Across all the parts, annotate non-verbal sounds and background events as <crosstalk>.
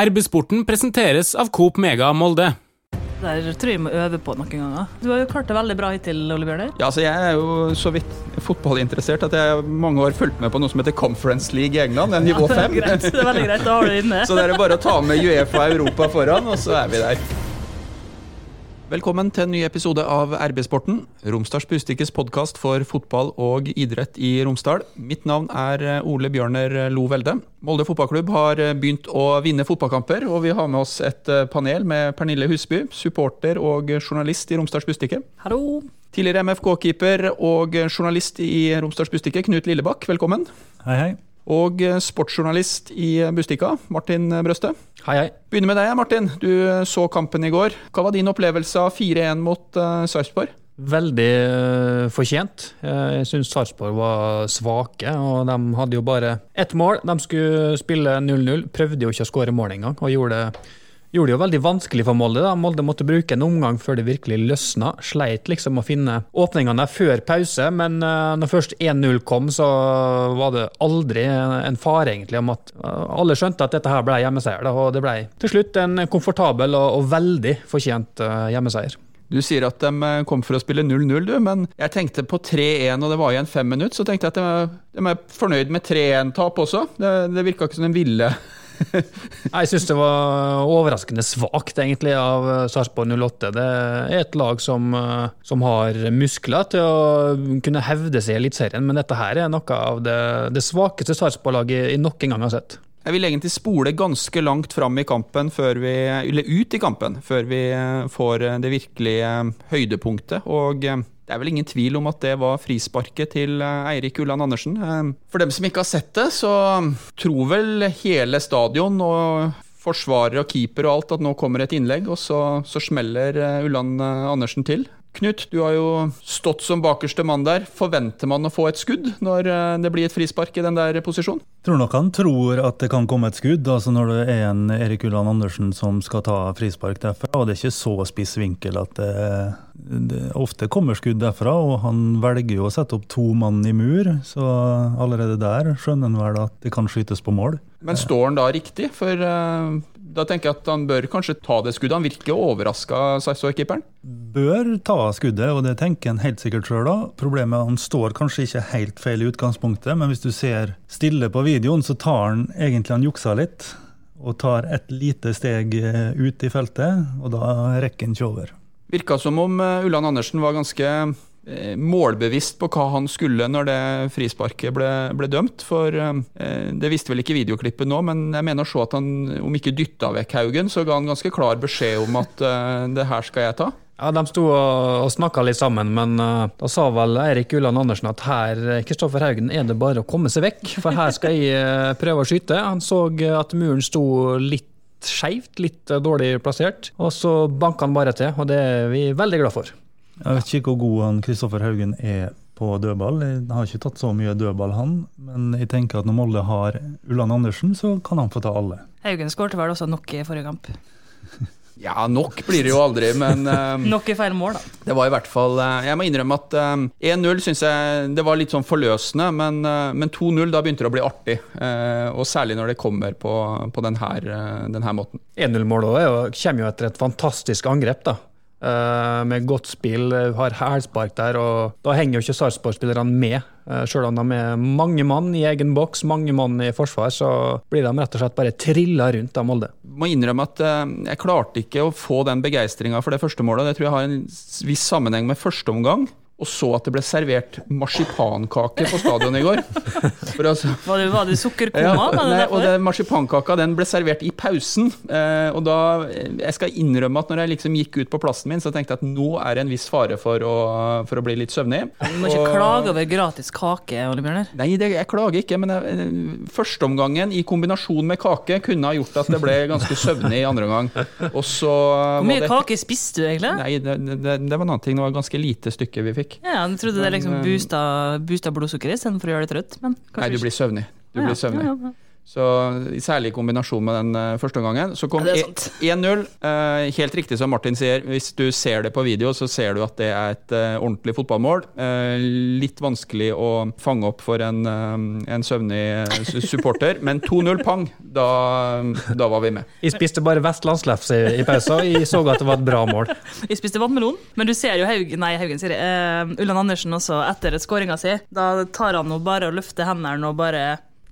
RB-sporten presenteres av Coop Mega Molde. Der tror jeg vi må øve på noen ganger. Du har jo klart det veldig bra hittil, Ole Bjørner. Ja, altså Jeg er jo så vidt fotballinteressert at jeg mange år fulgt med på noe som heter Conference League i England. Det er Ja, det er greit. Det er veldig greit, da har du det inne. <laughs> Så det er bare å ta med Uefa Europa foran, og så er vi der. Velkommen til en ny episode av RB-sporten, Romsdals Bustikkes podkast for fotball og idrett i Romsdal. Mitt navn er Ole Bjørner Lo Velde. Molde fotballklubb har begynt å vinne fotballkamper, og vi har med oss et panel med Pernille Husby, supporter og journalist i Romsdals Bustikke. Hallo. Tidligere MFK-keeper og journalist i Romsdals Bustikke, Knut Lillebakk, velkommen. Hei, hei. Og sportsjournalist i Bustika, Martin Brøste. Hei, hei. Begynner med deg, Martin. Du så kampen i går. Hva var din opplevelse av 4-1 mot uh, Sarpsborg? Veldig fortjent. Jeg syns Sarpsborg var svake, og de hadde jo bare ett mål. De skulle spille 0-0. Prøvde jo ikke å skåre mål engang, og gjorde det gjorde det jo veldig vanskelig for Molde. da. Molde måtte bruke en omgang før det virkelig løsna. Sleit liksom å finne åpningene før pause, men uh, når først 1-0 kom, så var det aldri en fare egentlig om at uh, alle skjønte at dette her ble hjemmeseier. Da, og det ble til slutt en komfortabel og, veldig fortjent uh, hjemmeseier. Du sier at de kom for å spille 0-0, du, men jeg tenkte på 3-1 og det var igjen fem minutter, så tenkte jeg at de, de er fornøyd med 3-1-tap også. Det, det virka ikke som de ville <laughs> jeg syns det var overraskende svakt, egentlig, av Sarpsborg 08. Det er et lag som, som, har muskler til å kunne hevde seg i Eliteserien, men dette her er noe av det, det svakeste Sarpsborg-laget jeg noen gang har sett. Jeg vil egentlig spole ganske langt fram i kampen, før vi, eller ut i kampen, før vi får det virkelige høydepunktet. og det er vel ingen tvil om at det var frisparket til Eirik Ulland Andersen. For dem som ikke har sett det, så tror vel hele stadion og forsvarer og keeper og alt at nå kommer et innlegg, og så, så smeller Ulland Andersen til. Knut, du har jo stått som bakerste mann der. Forventer man å få et skudd når det blir et frispark i den der posisjonen? Tror nok han tror at det kan komme et skudd, altså når det er en Erik Ulland Andersen som skal ta frispark derfra. Og det er ikke så spiss vinkel at det, det ofte kommer skudd derfra. Og han velger jo å sette opp to mann i mur, så allerede der skjønner han vel at det kan skytes på mål. Men står han da riktig? For uh, da tenker jeg at han bør kanskje ta det skuddet. Han virker overraska, Sarpsborg-keeperen? Bør ta skuddet, og det tenker han helt sikkert sjøl da. Problemet er at han står kanskje ikke helt feil i utgangspunktet, men hvis du ser stille på videoen, så tar han egentlig han juksa litt. Og tar et lite steg ut i feltet, og da rekker han ikke over. Virka som om Ulland Andersen var ganske målbevisst på hva han skulle når det frisparket ble, ble dømt. For eh, det visste vel ikke videoklippet nå, men jeg mener å se at han, om ikke dytta vekk Haugen, så ga han ganske klar beskjed om at eh, det her skal jeg ta. Ja, De sto og snakka litt sammen, men uh, da sa vel Eirik Ulland Andersen at her Kristoffer Haugen, er det bare å komme seg vekk, for her skal jeg prøve å skyte. Han så at muren sto litt skeivt, litt dårlig plassert, og så banka han bare til, og det er vi veldig glad for. Jeg vet ikke hvor god han Kristoffer Haugen er på dødball. Han har ikke tatt så mye dødball, han. Men jeg tenker at når Molde har Ulland Andersen, så kan han få ta alle. Haugen skårte vel også nok i forrige kamp. <laughs> Ja, nok blir det jo aldri, men um, <laughs> Nok i feil mål, da. Det var i hvert fall uh, Jeg må innrømme at um, 1-0 syns jeg det var litt sånn forløsende, men, uh, men 2-0 da begynte det å bli artig. Uh, og særlig når det kommer på, på denne, den måten. 1-0-målet kommer jo etter et fantastisk angrep, da. Uh, med godt spill, har hælspark der, og da henger jo ikke Sarpsborg-spillerne med. Uh, Sjøl om de er mange mann i egen boks, mange mann i forsvar, så blir de rett og slett bare trilla rundt av Molde. Må innrømme at jeg klarte ikke å få den begeistringa for det første målet. Det tror jeg har en viss sammenheng med første omgang og så at det ble servert marsipankake på stadion i går. Altså, <laughs> var, det, var det sukkerkoma? Ja, var det nei, og det, marsipankaka den ble servert i pausen. Eh, og da, Jeg skal innrømme at når jeg liksom gikk ut på plassen min, så tenkte jeg at nå er det en viss fare for å, for å bli litt søvnig. Du må ikke og, klage over gratis kake, Ole Bjørner. Nei, det, jeg klager ikke. Men jeg, førsteomgangen i kombinasjon med kake kunne ha gjort at det ble ganske søvnig i andre omgang. Hvor mye kake spiste du egentlig? Nei, det, var en annen ting. Det var ganske lite stykke vi fikk. Ja, Jeg trodde det liksom boosta, boosta blodsukkeret istedenfor å gjøre det trøtt. Men Nei, du blir søvnig. Du blir søvnig. Så Særlig i kombinasjon med den eh, første gangen. Så kom Ja, det er e- sant. 1-0. Eh, helt riktig som Martin sier, hvis du ser det på video, så ser du at det er et eh, ordentlig fotballmål. Eh, litt vanskelig å fange opp for en, en søvnig supporter, men 2-0 pang, da, da var vi med. <laughs> Jeg spiste bare vestlandslefse i, i pausa, jeg så at det var et bra mål. <laughs> Jeg spiste vannmelon, men du ser jo Haugen, nei, Haugen sier det, uh, Ulland Andersen også etter skåringa si. Da tar han jo bare og løfter hendene og bare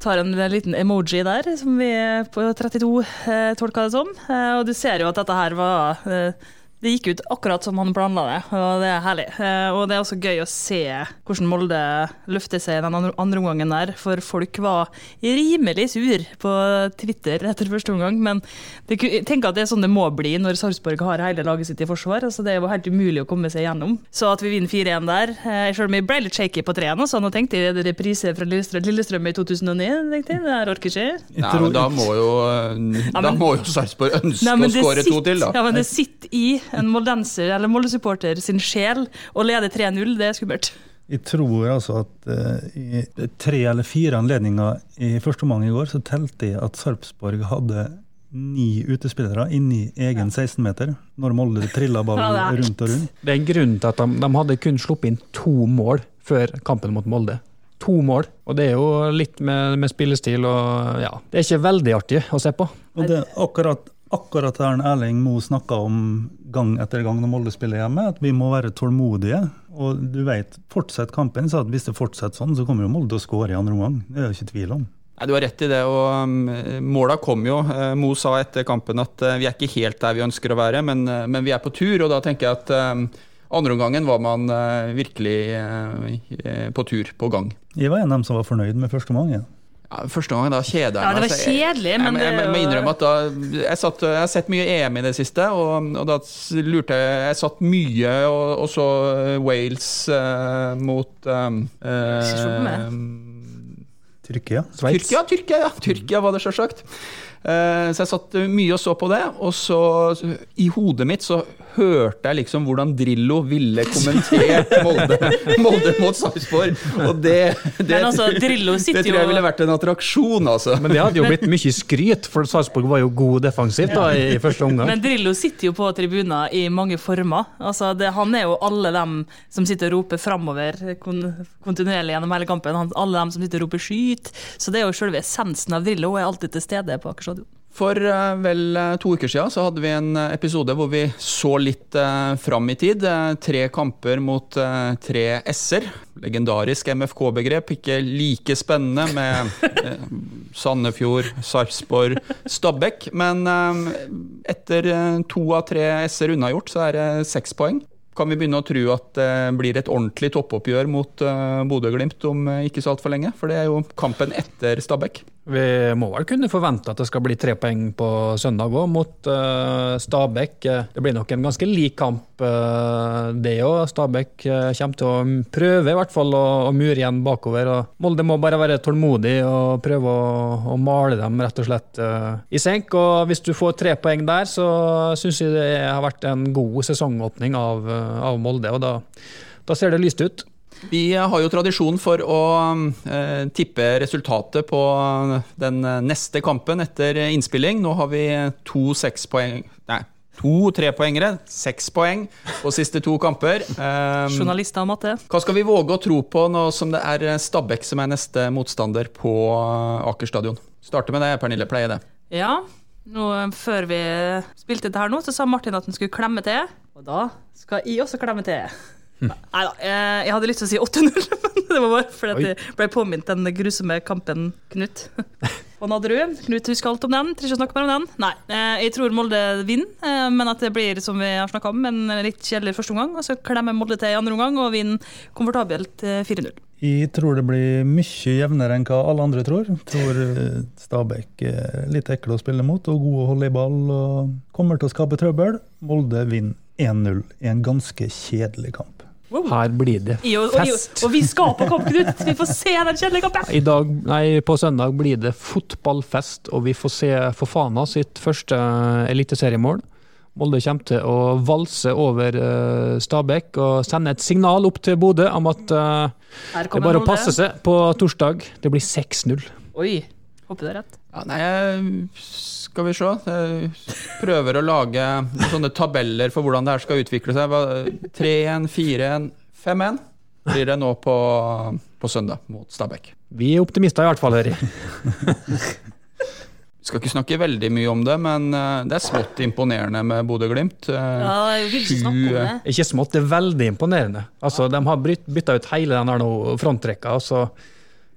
tar en liten emoji der, som vi på 32 eh, tolka det som. Eh, og du ser jo at dette her var eh, Det gikk ut akkurat som han planla det, og det er herlig. Eh, og det er også gøy å se hvordan Molde løfter seg i den andre, omgangen der, for folk var rimelig sur på Twitter etter første omgang, men det, ku- at det er sånn det må bli når Sarpsborg har hele laget sitt i forsvar. altså Det er jo helt umulig å komme seg gjennom. Så at vi vinner 4-1 der eh, Selv om jeg ble litt shaky på treen, så nå tenkte jeg det reprise fra Lillestrøm, Lillestrøm i 2009. tenkte jeg, Det her orker ikke Ja, men da må jo, eh, da må jo Sarpsborg ønske Nei, men å det skåre to til, da. Ja, men det sitter i en moldenser eller Molde-supporter sin sjel å lede 3-0. Det er skummelt. Jeg tror altså at uh, i tre eller fire anledninger i første omgang i går, så telte jeg at Sarpsborg hadde ni utespillere inni egen 16-meter når Molde trilla ballen <laughs> Ja, rundt og rundt. Det er en grunn til at de, de hadde kun sluppet inn to mål før kampen mot Molde. To mål. Og det er jo litt med, med spillestil og ja. Det er ikke veldig artig å se på. Og det er akkurat, akkurat det Erling Moe snakka om gang etter gang når Molde spiller hjemme, at vi må være tålmodige. Og du vet, fortsett kampen, så at hvis det fortsetter sånn, så kommer jo Molde å skåre i andre omgang. Det er det ikke tvil om. Nei, Du har rett i det, og um, måla kom jo. Eh, Mo sa etter kampen at eh, vi er ikke helt der vi ønsker å være, men, eh, men vi er på tur. Og da tenker jeg at um, andreomgangen var man virkelig på tur, på gang. Jeg var en av dem som var fornøyd med første omgang. Ja. Ja, første gang da kjeda Ja, jeg det meg. var jeg- kjedelig, jeg, men jeg, jeg, er må innrømme at da, jeg, satt, jeg har sett mye EM i det siste, og, og da lurte jeg Jeg satt mye og, og så Wales uh, mot um, uh, Tyrkia. Sveits. Tyrkia, Tyrkia, ja. Tyrkia var det sjølsagt. Eh, så jeg satt mye og så på det, og så i hodet mitt så hørte jeg liksom hvordan Drillo ville <laughs> kommentert Molde, Molde mot Sarpsborg. Og det, det, altså, det tror jeg ville vært en attraksjon, altså. Men det hadde jo blitt mye skryt, for Sarpsborg var jo god defensivt da, i, i første omgang. Men Drillo sitter jo på tribuner i mange former. Altså, det, han er jo alle dem som sitter og roper framover kon, kontinuerlig gjennom hele kampen. Han, alle dem som sitter og roper 'skyt'. Så det er jo selve essensen av Drillo, og er alltid til stede på Stadion. For eh, vel eh, to uker siden så hadde vi en eh, episode hvor vi så litt fram i tid. Tre kamper mot tre s-er. Legendarisk MFK-begrep. Ikke like spennende med Sandefjord, Sarpsborg, Stabæk. Men etter to av tre s-er unnagjort, så er det seks poeng. Kan vi begynne å tro at det blir et ordentlig toppoppgjør mot Bodø-Glimt om ikke så altfor lenge? For det er jo kampen etter Stabæk. Vi må vel kunne forvente at det skal bli tre poeng på søndag òg, mot uh, Stabæk. Eh, Det blir nok en ganske lik kamp, uh, det òg. Stabæk uh, kommer til å prøve i hvert fall å, å mure igjen bakover. og Molde må bare være tålmodig og prøve å, å male dem rett og slett i senk. Og hvis du får tre poeng der, så syns jeg det har vært en god sesongåpning av, av Molde, og da, da ser det lyst ut. Vi har jo tradisjon for å eh, tippe resultatet på den neste kampen etter innspilling. Nå har vi to sekspoeng Nei, to trepoengere. Seks poeng på siste to kamper. Eh, Journalister og matte. hva skal vi våge å tro på nå som det er Stabæk som er neste motstander på Aker stadion? Starte med det, Pernille. Pleier det. Ja, nå, eh, før vi spilte dette her nå, så sa Martin at han skulle klemme til. Og da skal jeg også klemme til. Nei da, eh, jeg hadde lyst til å si 8-0, <laughs> men det var bare fordi at jeg ble påminnet den grusomme kampen Knut. <laughs> Og Nadderud. Knut husker alt om den, trenger ikke å snakke mer om den. Nei, eh, jeg tror Molde vinner, eh, men at det blir som vi har snakka om, en litt kjedelig første omgang. Og så klemmer Molde til i andre omgang og vinner komfortabelt eh, 4-0. Jeg tror det blir mye jevnere enn hva alle andre tror. Jeg tror Stabæk er litt ekle å spille mot og gode å holde i ball og kommer til å skape trøbbel. Molde vinner 1-0 i en ganske kjedelig kamp. Her blir det fest. og vi skal på kamp, Knut! Vi får se den kjedelige kampen! I dag, nei, På søndag blir det fotballfest, og vi får se Fofana sitt første eliteseriemål. Molde kommer til å valse over eh, Stabæk og sende et signal opp til Bodø om at eh, det er bare å passe seg på torsdag. Det blir 6-0. Oi. Håper du har rett. Ja, nei, skal vi se. Jeg prøver å lage sånne tabeller for hvordan det her skal utvikle seg. 3-1, 4-1, 5-1 blir det nå på, på søndag mot Stabæk. Vi er optimister i hvert fall, Høri. Vi skal ikke snakke veldig mye om det, men eh, det er smått imponerende med Bodø-Glimt. Eh, Ja, ikke. Ikke smått, det er veldig imponerende. Altså, De har bytta ut hele den her nå fronttrekka, og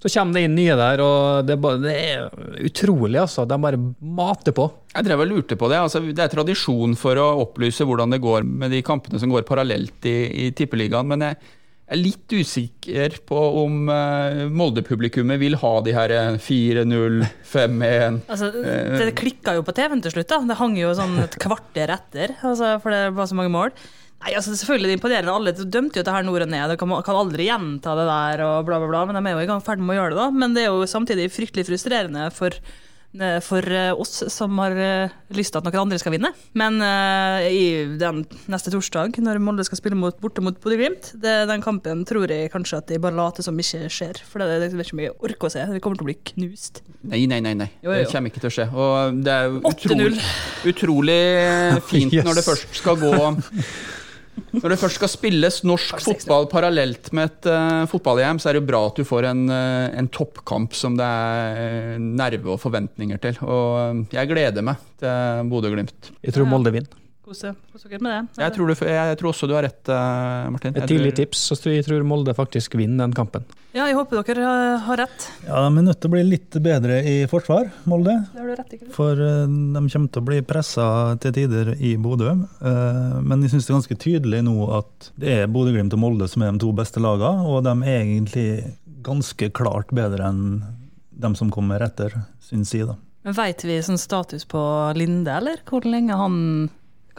så, kommer det inn nye der. og Det er, bare, det er utrolig, altså. De bare mater på. Jeg drev og lurte på det. Altså, det er tradisjon for å opplyse hvordan det går med de kampene som går parallelt i, i Tippeligaen, men jeg er litt usikker på om uh, Molde-publikummet vil ha de her eh, 4-0, 5-1 <laughs> Altså, Eh, det klikka jo på TV-en til slutt. da. Det hang jo sånn et kvarter etter, altså, for det var så mange mål. Nei, altså Selvfølgelig det er imponerende. Alle dømte jo det her nord og ned. De kan, kan aldri gjenta det der og bla, bla, bla. Men de er jo i gang ferdig med å gjøre det, da. Men det er jo samtidig fryktelig frustrerende for, eh, for eh, oss som har eh, lyst til at noen andre skal vinne. Men uh, i den neste torsdag, når Molde skal spille mot, borte mot Bodø-Glimt, den kampen tror jeg kanskje at de bare later som ikke skjer. For det, det er ikke mye orker å se. Vi kommer til å bli knust. Nei, nei, nei. nei. Jo, jo. Det kommer ikke til å skje. Og det er jo 8-0. utrolig, utrolig fint <laughs> Yes. når det først skal gå <laughs> Når det først skal spilles norsk fotball parallelt med et uh, fotball-EM, så er det jo bra at du får en, uh, en toppkamp som det er eh, nerve og forventninger til. Og jeg gleder meg til Bodø-Glimt. Jeg tror Molde vinner. Kos kos dere med det. Jeg, tror du- jeg tror også du har rett, eh, Martin. Et tidlig tips, så tror jeg tror Molde faktisk vinner den kampen. Ja, jeg håper dere har, har rett. Ja, De er nødt til å bli litt bedre i forsvar, Molde. Det har du rett ikke For eh, de kommer til å bli pressa til tider i Bodø. Eh, Men jeg syns det er ganske tydelig nå at det er Bodø-Glimt og Molde som er de to beste lagene, og de er egentlig ganske klart bedre enn dem som kommer etter, syns jeg. da. Men Veit vi sånn status på Linde, eller? Hvor lenge han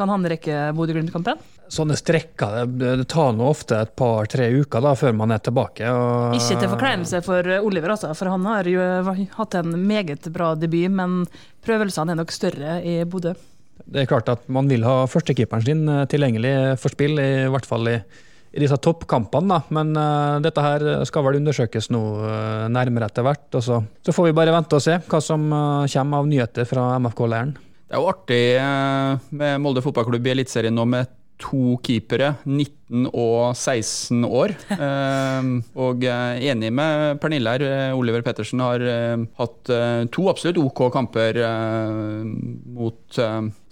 kan han rekke Bodø-Glimt-kampen? Sånne strekker det, det tar nå ofte et par-tre uker da, før man er tilbake. Og, Ikke til forkleinelse for Oliver, altså, for han har jo hatt en meget bra debut, men prøvelsene er nok større i Bodø. Det er klart at man vil ha førstekeeperen sin eh, tilgjengelig for spill, i hvert fall i, i disse toppkampene. da. Men uh, dette her skal vel undersøkes nå uh, nærmere etter hvert. og så, så får vi bare vente og se hva som uh, kommer av nyheter fra MFK-leiren. Det er jo artig eh, med Molde fotballklubb i Eliteserien nå med to keepere, 19 og 16 år. Eh, og eh, enig med Pernille her, eh, Oliver Pettersen har eh, hatt to absolutt OK kamper mot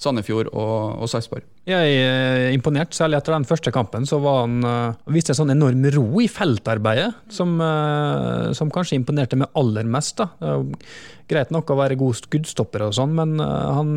Sandefjord og, og Sarpsborg. Jeg er imponert, særlig etter den første kampen. så var Han uh, viste en sånn enorm ro i feltarbeidet, som, uh, som kanskje imponerte meg aller mest. da. Er greit nok å være god skuddstopper og sånn, men han,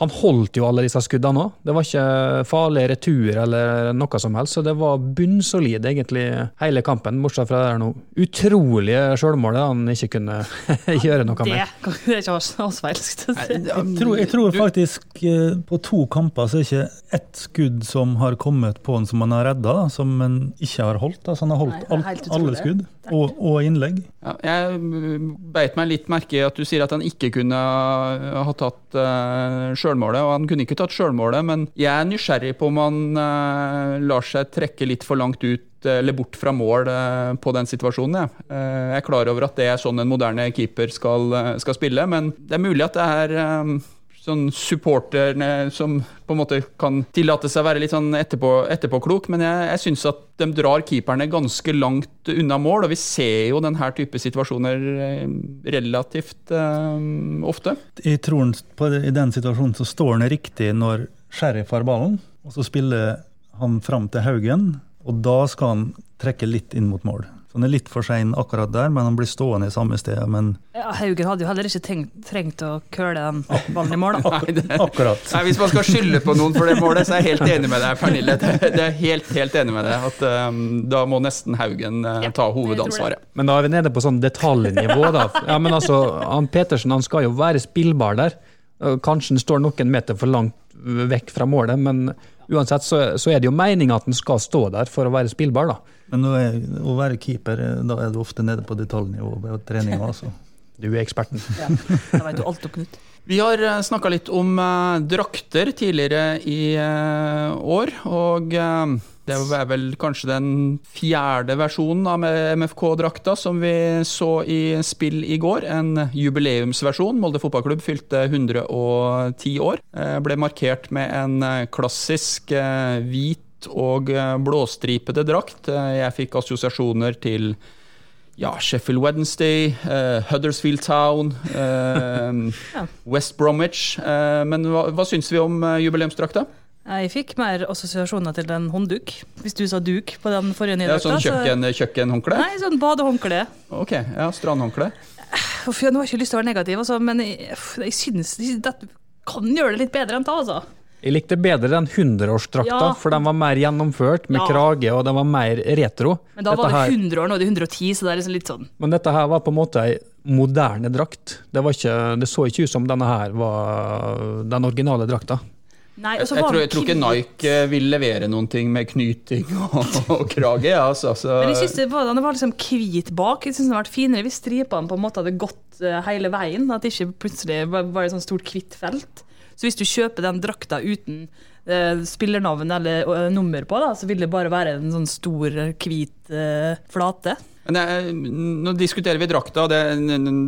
han holdt jo alle disse skuddene òg. Det var ikke farlig retur eller noe som helst, så det var bunnsolid egentlig hele kampen, bortsett fra det der noe utrolige sjølmålet han ikke kunne <laughs> gjøre noe med. det er ikke hans feil. jeg si. Jeg tror, jeg tror faktisk eh, på to kamper så er det ikke ett skudd som har kommet på han som han har redda, som han ikke har holdt. Altså han har holdt alt, alle skudd, og, og innlegg. Ja, jeg mm, beit meg litt merke i at du sier at han ikke kunne ha tatt uh, sjølmålet. Og han kunne ikke tatt sjølmålet, men jeg er nysgjerrig på om han uh, lar seg trekke litt for langt ut eh, eller bort fra mål på den situasjonen. Jeg. Er klar over at det er sånn en moderne keeper skal, skal spille, men det er mulig at det er sånn supporterne som på en måte kan tillate seg å være litt sånn etterpå, etterpåklok, men jeg, jeg syns at de drar keeperne ganske langt unna mål, og vi ser jo denne type situasjoner eh, relativt eh, ofte. Jeg tror på, i den situasjonen så står han riktig når Sheriff har ballen, og så spiller han fram til Haugen, og da skal han trekke litt inn mot mål. Så han er litt for sein akkurat der, men han blir stående i samme sted. Men Ja, Haugen hadde jo heller ikke tenkt, trengt å køle den ballen i mål. da. <laughs> Nei, det, akkurat. Nei, Hvis man skal skylde på noen for det målet, så er jeg helt enig med deg, Pernille. Det, er helt, helt enig med deg. At um, Da må nesten Haugen uh, ta hovedansvaret. Men da er vi nede på sånn detaljnivå, da. Ja, men altså, han Petersen han skal jo være spillbar der. Kanskje han står noen meter for langt vekk fra målet, men uansett så, så er det jo meninga at han skal stå der for å være spillbar, da. Men nå er, å være keeper, eh, da er du ofte nede på detaljnivå på treninga. <laughs> Altså. Du er eksperten. <laughs> Ja, da vet du alt om Knut. Vi har snakka litt om eh, drakter tidligere i eh, år, og eh, Det er vel kanskje den fjerde versjonen av MFK-drakta som vi så i spill i går. En jubileumsversjon. Molde fotballklubb fylte 110 år. Eh, ble markert med en eh, klassisk eh, hvit og blåstripete drakt. Jeg fikk assosiasjoner til ja, Sheffield Wednesday, uh, Huddersfield Town, uh, <laughs> ja. West Bromwich. Uh, men hva, hva syns vi om jubileumsdrakta? Jeg fikk mer assosiasjoner til en håndduk. Hvis du sa duk på den forrige nye ja, Sånn kjøkken, så... kjøkkenhåndkle? Nei, sånn badehåndkle. Ok, ja, Strandhåndkle. Nå har jeg ikke lyst til å være negativ, altså, men jeg, jeg synes dette kan gjøre det litt bedre enn det, altså. Jeg likte bedre den 100-årsdrakta, ja. for den var mer gjennomført, med ja. krage, og den var mer retro. Men da dette var det 100 år, nå er det 110, så det er liksom litt sånn. Men dette her var på en måte ei moderne drakt. Det, ikke, det så ikke ut som denne her var den originale drakta. Nei, jeg, jeg, tror, jeg, tror, ikke Nike eh, vil levere noen ting med knyting <laughs> og, og krage. Ja, altså, så. Men jeg synes det var, Den var liksom hvit bak. Jeg synes det hadde vært finere hvis stripene på en måte hadde gått uh, hele veien. At det ikke plutselig var, var et sånt stort hvitt felt. Så hvis du kjøper den drakta uten eh, spillernavn eller uh, nummer på, da, så vil det bare være en sånn stor, hvit flate. Jeg, nå diskuterer vi drakta, og det,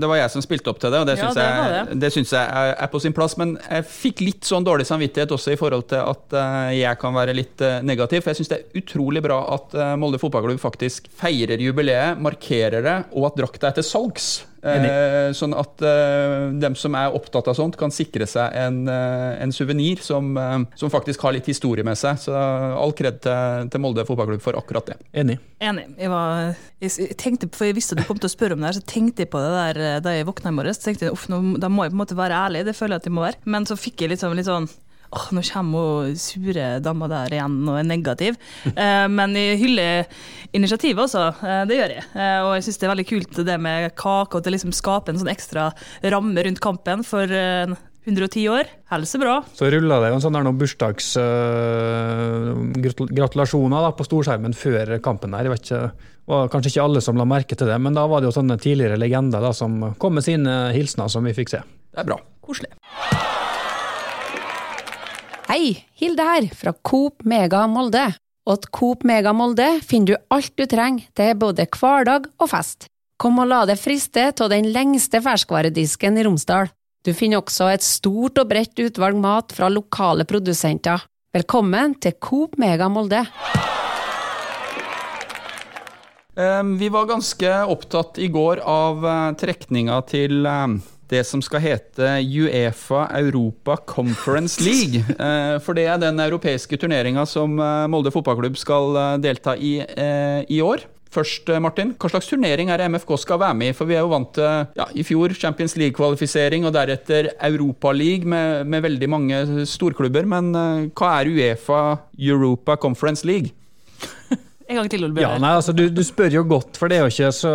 det, var jeg som spilte opp til det. og Det syns ja, jeg, det synes jeg er, er, på sin plass. Men jeg fikk litt sånn dårlig samvittighet også i forhold til at jeg kan være litt negativ. For jeg syns det er utrolig bra at Molde fotballklubb faktisk feirer jubileet, markerer det, og at drakta er til salgs. Eh, sånn at eh, dem som er opptatt av sånt, kan sikre seg en, eh, en suvenir som, eh, som, faktisk har litt historie med seg. Så all kred til, til, Molde fotballklubb for akkurat det. Enig. Enig. Jeg, var, jeg, tenkte, for jeg visste du kom til å spørre om det her, så tenkte jeg på det der eh, da jeg våkna i morges. tenkte jeg, uff, nå, Da må jeg på en måte være ærlig, det føler jeg at jeg må være. Men så fikk jeg litt sånn, litt sånn åh, nå kommer hun sure dama der igjen og er negativ. Eh, men jeg hyller initiativet også, eh, det gjør jeg. Eh, og jeg syns det er veldig kult det med kake, og at det liksom skaper en sånn ekstra ramme rundt kampen for 110 år. Helse bra. Så rulla det jo en sånn der noen bursdags uh, gratulasjoner da, på storskjermen før kampen her. Jeg vet ikke, var kanskje ikke alle som la merke til det, men da var det jo sånne tidligere legender da, som kom med sine hilsener som vi fikk se. Det er bra. Koselig. Hei, Hilde her, fra Coop Mega Molde. Og at Coop Mega Molde finner du alt du trenger til både hverdag og fest. Kom og la deg friste av den lengste ferskvaredisken i Romsdal. Du finner også et stort og bredt utvalg mat fra lokale produsenter. Velkommen til Coop Mega Molde. Vi var ganske opptatt i går av eh, trekninga til det som skal hete Uefa Europa Conference League. <laughs> Eh, for det er den europeiske turneringa som eh, Molde fotballklubb skal eh, delta i i år. Først, Martin, hva slags turnering er det MFK skal være med i? For vi er jo vant til ja, i fjor Champions League-kvalifisering og deretter Europaliga med, med veldig mange storklubber. Men hva er Uefa Europa Conference League? <laughs> En gang til, Ole Ja, nei, altså, du, du, spør jo godt, for det er jo ikke så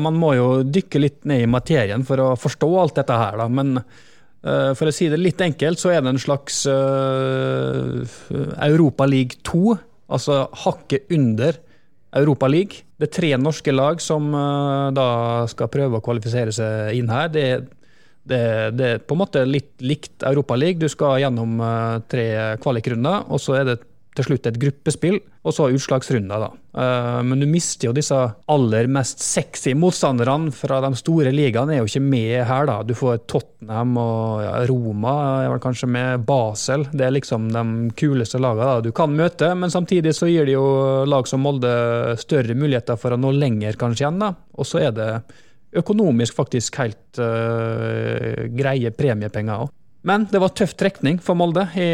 Man må jo dykke litt ned i materien for å forstå alt dette her, da. Men uh, for å si det litt enkelt, så er det en slags uh, Europa League 2. Altså hakket under Europa League. Det er tre norske lag som uh, da skal prøve å kvalifisere seg inn her. Det, det, det er på en måte litt likt Europa League. Du skal gjennom tre kvalikrunder, og så er det til slutt et gruppespill, og så utslagsrunder, da. Eh, men du mister jo disse aller mest sexy motstanderne fra de store ligaene, er jo ikke med her, da. Du får Tottenham og Roma, er vel kanskje med Basel. Det er liksom de kuleste lagene da, du kan møte, men samtidig så gir det jo lag som Molde større muligheter for å nå lenger, kanskje, igjen, da. Og så er det økonomisk faktisk helt uh, greie premiepenger òg. Men det var tøff trekning for Molde i,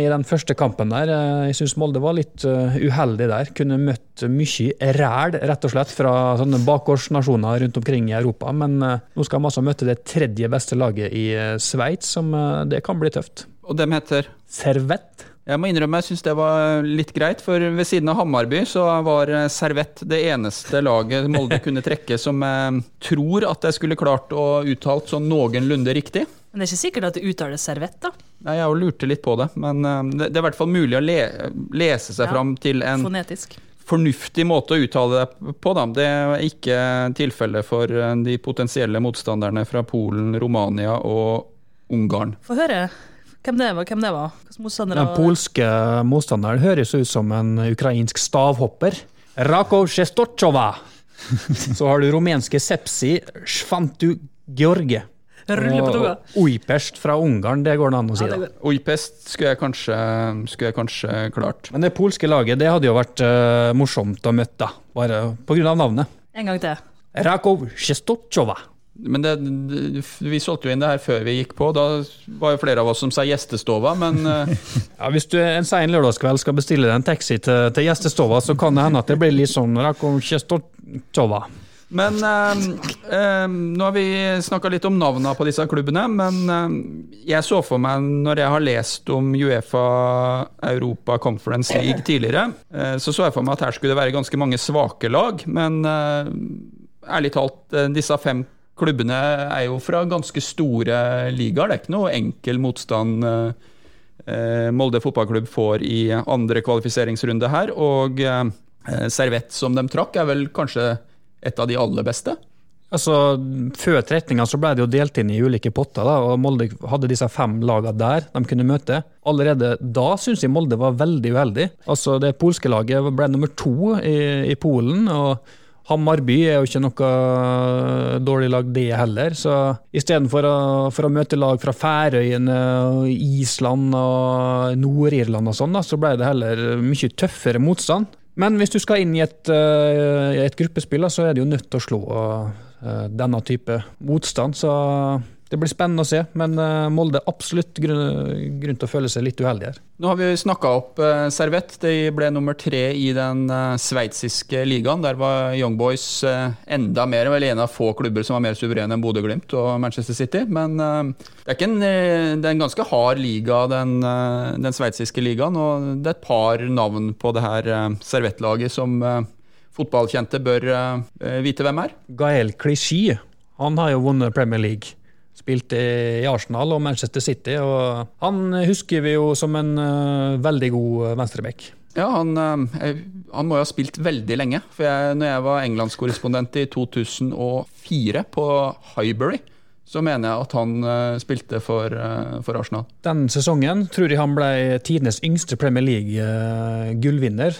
i den første kampen der. Jeg syns Molde var litt uh, uheldig der. Kunne møtt mye ræl, rett og slett, fra sånne bakgårdsnasjoner rundt omkring i Europa. Men nå skal de altså møte det tredje beste laget i Sveits, som det kan bli tøft. Og dem heter? Servett. Jeg må innrømme jeg syns det var litt greit, for ved siden av Hammarby så var Servett det eneste laget Molde <laughs> kunne trekke som jeg tror at jeg skulle klart å uttalt sånn noenlunde riktig. Men det er ikke sikkert at det uttales servett, da? Nei, jeg lurte litt på det, men eh, det, er i hvert fall mulig å le, lese seg ja, fram til en fonetisk. fornuftig måte å uttale det på. Da. Det er ikke tilfellet for eh, de potensielle motstanderne fra Polen, Romania og Ungarn. Få høre. Hvem det var? Hvem det var? Motstandere Den polske motstanderen høres ut som en ukrainsk stavhopper. Rakov Sjestotsjova. <laughs> Så har du rumenske Sepsi Svantu George. Rulle på tunga. Og fra Ungarn, det går det an å si. Da. Oipest skulle jeg kanskje, skulle jeg kanskje klart. Men det polske laget det hadde jo vært uh, morsomt å møte, da. bare pga. navnet. En gang til. Rakov Sjestotsjova. Men det, det, vi solgte jo inn det her før vi gikk på. Da var jo flere av oss som sa gjestestova, men <laughs> eh, Ja, hvis du en sein lørdagskveld skal bestille deg en taxi til, til gjestestova, så kan det hende at det blir litt sånn Rakov Sjestotsjova. Men eh, eh, nå har vi snakka litt om navnene på disse klubbene, men eh, jeg så for meg, når jeg har lest om Uefa Europa Conference League tidligere, eh, så så jeg for meg at her skulle det være ganske mange svake lag. Men eh, ærlig talt, eh, disse fem klubbene er jo fra ganske store ligaer. Det er ikke noe enkel motstand. Molde fotballklubb får i andre kvalifiseringsrunde her, og Servett som de trakk, er vel kanskje et av de aller beste. Altså, Før trekninga så ble det jo delt inn i ulike potter, da, og Molde hadde disse fem lagene der de kunne møte. Allerede da syns jeg Molde var veldig uheldig. Altså, Det polske laget ble nummer to i, i Polen. og Hammarby er jo ikke noe dårlig lag, det heller. Så istedenfor å, for å møte lag fra Færøyene, Island og Nord-Irland og sånn, da, så ble det heller mye tøffere motstand. Men hvis du skal inn i et, eh, et gruppespill, så er du jo nødt til å slå eh, denne type motstand. Så det blir spennende å se. Men eh, Molde er absolutt grunn, grunn til å føle seg litt uheldig her. Nå har vi snakka opp eh, Servett. De ble nummer tre i den eh, sveitsiske ligaen. Der var Young Boys eh, enda mer, vel en av få klubber som var mer suverene enn Bodø-Glimt og Manchester City. Men eh, det, er ikke en, eh, det er en ganske hard liga, den, den sveitsiske ligaen. Og det er et par navn på det her Servett-laget som fotballkjente bør vite hvem er. Gael Clichy han har jo vunnet Premier League. Spilte i Arsenal og Manchester City. og Han husker vi jo som en uh, veldig god venstreback. Ja, han, eh, han må jo ha spilt veldig lenge. For jeg, når jeg var englandskorrespondent i 2004 på Highbury, så mener jeg at han eh, spilte for, eh, for Arsenal. Den sesongen tror jeg han ble tidenes yngste Premier League-gullvinner.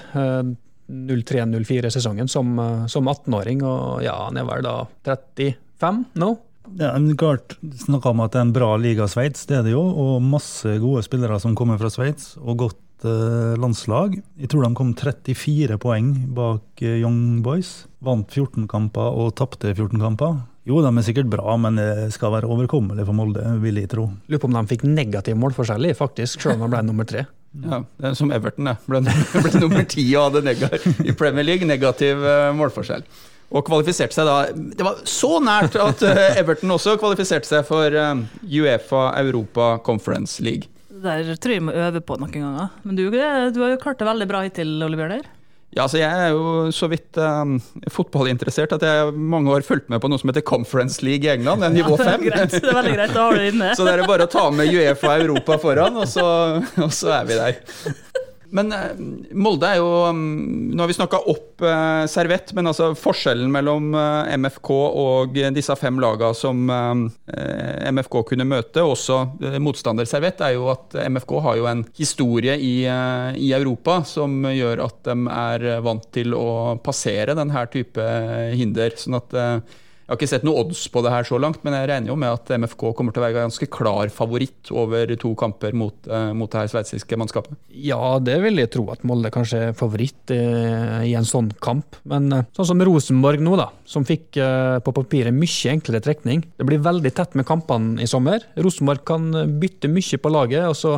03-04-sesongen som, eh, som 18-åring, og ja, han er vel da 35 nå? Ja, men klart, Snakka om at det er en bra liga Sveits, det er det jo. Og masse gode spillere som kommer fra Sveits, og godt eh, landslag. Jeg tror de kom 34 poeng bak eh, Young Boys. Vant 14 kamper og tapte 14 kamper. Jo, de er sikkert bra, men det skal være overkommelig for Molde, vil jeg tro. Lurer på om de fikk negativ målforskjell, faktisk, selv om de ble nummer tre. Ja, det er som Everton, det. Ble, <laughs> ble nummer ti og hadde nega, i Premier League negativ eh, målforskjell. Og kvalifiserte seg da Det var så nært at eh, <laughs> Everton også kvalifiserte seg for eh, Uefa Europa Conference League. Det der tror jeg må øve på noen ganger. Men du, du har jo klart det veldig bra hittil, Oliver. der. Ja, altså Jeg er jo så vidt um, fotballinteressert at jeg mange år fulgt med på noe som heter Conference League i England, er nivå det, fem. greit, det er veldig greit, da har du det inne. <laughs> Så det er bare å ta med Uefa Europa foran, og så, og så er vi der. <laughs> Men eh, Molde er jo mm, Nå har vi snakka opp eh, Servett, men altså forskjellen mellom eh, MFK og disse fem lagene som eh, MFK kunne møte, også eh, motstander Servett, er jo at MFK har jo en historie i, eh, i Europa som gjør at de er vant til å passere denne type hinder. sånn at eh, jeg har ikke sett noe odds på det her så langt, men jeg regner jo med at MFK kommer til å være ganske klar favoritt over to kamper mot, eh, mot det her sveitsiske mannskapet. Ja, det vil jeg tro at Molde kanskje er favoritt eh, i en sånn kamp. Men eh, sånn som Rosenborg nå, da, som fikk eh, på papiret mye enklere trekning. Det blir veldig tett med kampene i sommer. Rosenborg kan bytte mye på laget og, så,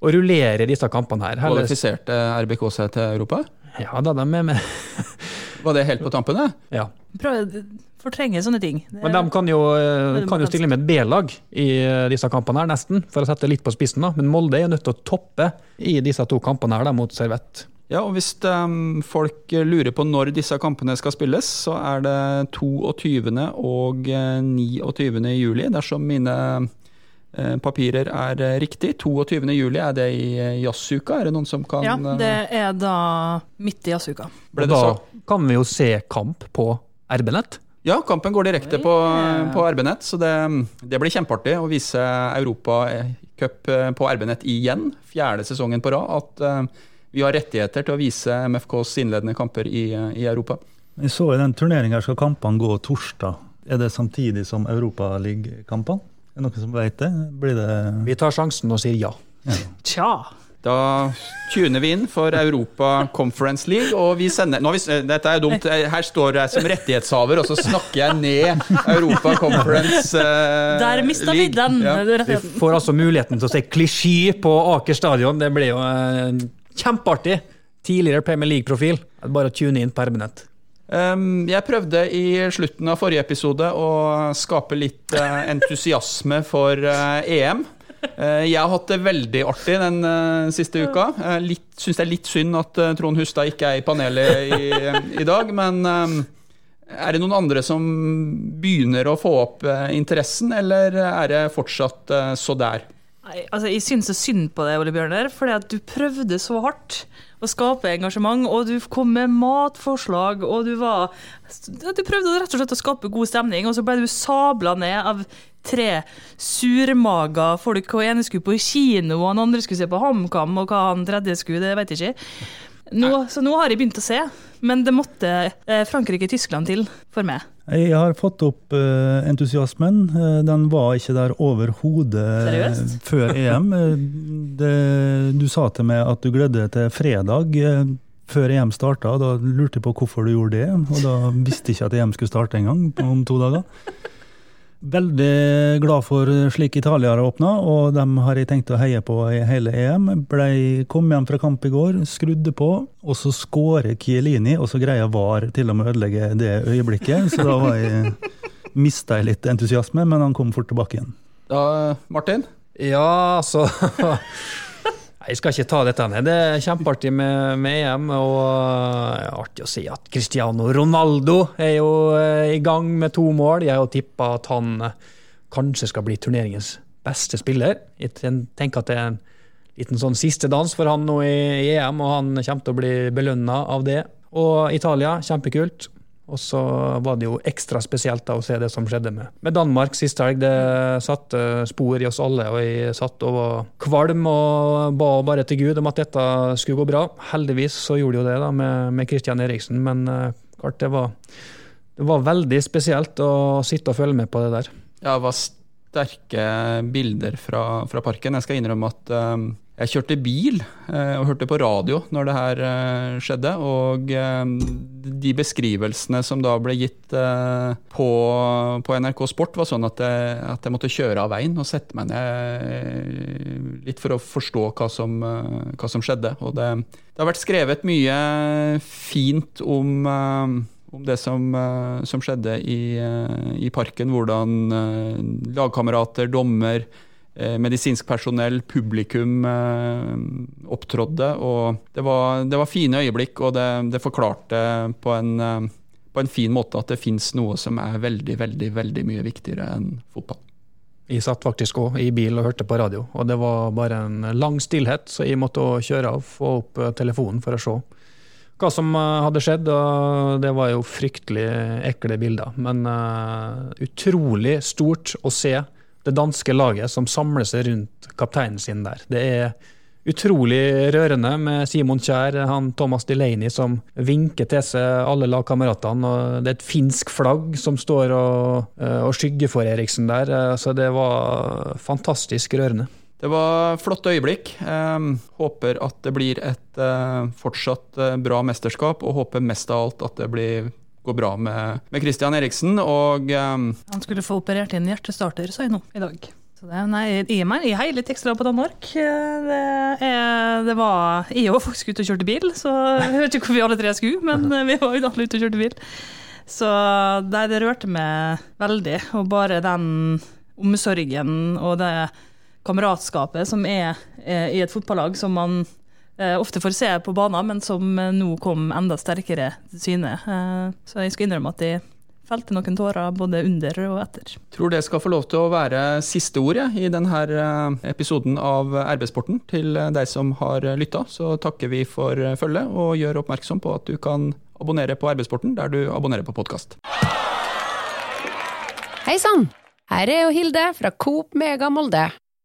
og rullere disse kampene her. Heller- Kvalifiserte RBK seg til Europa? Ja, da de er med. Var det helt på tampen? det? Ja. Prøv fortrenge sånne ting. Men de kan jo, eh, kan jo stille med et B-lag i eh, disse kampene, her nesten, for å sette litt på spissen. da. Men Molde er nødt til å toppe i disse to kampene her da, mot Servett. Ja, og hvis um, folk lurer på når disse kampene skal spilles, så er det 22. og eh, 29. juli, dersom mine eh, papirer er eh, riktig. 22. juli, er det i eh, jazzuka? Er det noen som kan Ja, eh, det er da midt i jazzuka. Da kan vi jo se kamp på RB-nett. Ja, kampen går direkte på, på RB-nett, så det, det, blir kjempeartig å vise Europacup på RB-nett igjen. Fjerde sesongen på rad. At uh, vi har rettigheter til å vise MFKs innledende kamper i, i Europa. Jeg så i den turneringa skal kampene gå torsdag. Er det samtidig som Europaliga-kampene? Er det noen som vet det? Blir det Vi tar sjansen og sier ja. ja. Tja. Da tuner vi inn for Europa Conference League, og vi sender vi, Dette er dumt. Her står jeg som rettighetshaver, og så snakker jeg ned Europa Conference uh, Der mista vi den. Ja. Vi får altså muligheten til å se klisjé på Aker stadion. Det blir jo uh, kjempeartig. Tidligere Premier League-profil. Bare å tune inn permanent. Um, jeg prøvde i slutten av forrige episode å skape litt uh, entusiasme for uh, EM. Eh, jeg har hatt det veldig artig den uh, siste uka. Uh, litt, Syns det er litt synd at Trond Hustad ikke er i panelet i, i dag. Men er det noen andre som begynner å få opp interessen, eller er det fortsatt så der? Nei, altså Jeg syns synd på deg, Ole Bjørner, fordi at du prøvde så hardt å skape engasjement, og du kom med matforslag, og du var Du prøvde rett og slett å skape god stemning, og så ble du sabla ned av tre surmaga folk. Og ene skulle på kino, og han andre skulle se på HamKam, og hva han tredje skulle, det vet jeg ikke. Nå, så nå har jeg begynt å se, men det måtte eh, Frankrike-Tyskland til for meg. Jeg har fått opp uh, entusiasmen. Uh, den var ikke der overhodet før EM. Det, du sa til meg at du gledde deg til fredag før EM starta. Da lurte jeg på hvorfor du gjorde det, og da visste jeg ikke at EM skulle starte engang om to dager. Veldig glad for slik Italia har åpna, og dem har jeg tenkt å heie på i hele EM. Blei, kom hjem fra kamp i går, skrudde på, og så skårer Chiellini, og så greier VAR til og med å ødelegge det øyeblikket. Så da var jeg, <laughs> mista jeg litt entusiasme, men han kom fort tilbake igjen. Da, Martin? Ja, altså <laughs> Jeg skal ikke ta dette ned. Det er kjempeartig med, med EM. Og er artig å si at Cristiano Ronaldo er jo eh, i gang med to mål. Jeg har tippa at han eh, kanskje skal bli turneringens beste spiller. Jeg tenker at det er en liten sånn siste dans for han nå i EM, og han kommer til å bli belønna av det. Og Italia, kjempekult. Og så var det jo ekstra spesielt da å se det som skjedde med, med Danmark sist helg. Det satte spor i oss alle, og jeg satt og var kvalm og ba bare til Gud om at dette skulle gå bra. Heldigvis så gjorde det jo det da med, med Christian Eriksen, men uh, klart det var, det var veldig spesielt å sitte og følge med på det der. Ja, det var sterke bilder fra, fra parken. Jeg skal innrømme at um jeg kjørte bil eh, og hørte på radio når det her eh, skjedde. Og eh, de beskrivelsene som da ble gitt på, på, NRK Sport, var sånn at jeg, at jeg, måtte kjøre av veien og sette meg ned litt for å forstå hva som, hva som skjedde. Og det, det, har vært skrevet mye fint om, om det som, som skjedde i, i, parken. Hvordan lagkamerater, dommer medisinsk personell, publikum eh, opptrådde. Og det var, det var, fine øyeblikk, og det, det forklarte på en, eh, på en, fin måte at det fins noe som er veldig, veldig, veldig mye viktigere enn fotball. Jeg satt faktisk òg i bil og hørte på radio, og det var bare en lang stillhet, så jeg måtte kjøre av, få opp telefonen for å se hva som hadde skjedd. og Det var jo fryktelig ekle bilder, men uh, utrolig stort å se det danske laget som samler seg rundt kapteinen sin der. Det er utrolig rørende med Simon Kjær, han Thomas Delaney som vinker til seg alle lagkameratene. Det er et finsk flagg som står og, eh, og skygger for Eriksen der. Eh, så det var fantastisk rørende. Det var flott øyeblikk. Eh, håper at det blir et eh, fortsatt bra mesterskap, og håper mest av alt at det blir går bra med, med Christian Eriksen. Og um, Han skulle få operert inn hjertestarter, sa jeg nå i dag. Så det, nei, jeg, meg, jeg heier litt ekstra på Danmark. Det, er, det var Jeg var faktisk ute og kjørte bil, så jeg vet ikke hvor vi alle tre skulle, men vi var jo alle ute og kjørte bil. Så nei, det rørte meg veldig. Og bare den omsorgen og det kameratskapet som er, er i et fotballag som man Eh, ofte får se på banen, men som eh, nå kom enda sterkere til syne. Eh, så jeg skal innrømme at de felte noen tårer både under og etter. Tror det skal få lov til å være siste ordet i denne episoden av RB-sporten. Til deg som har lytta, så takker vi for følget og gjør oppmerksom på at du kan abonnere på RB-sporten der du abonnerer på podkast. Hei sann! Her er jo Hilde fra Coop Mega Molde.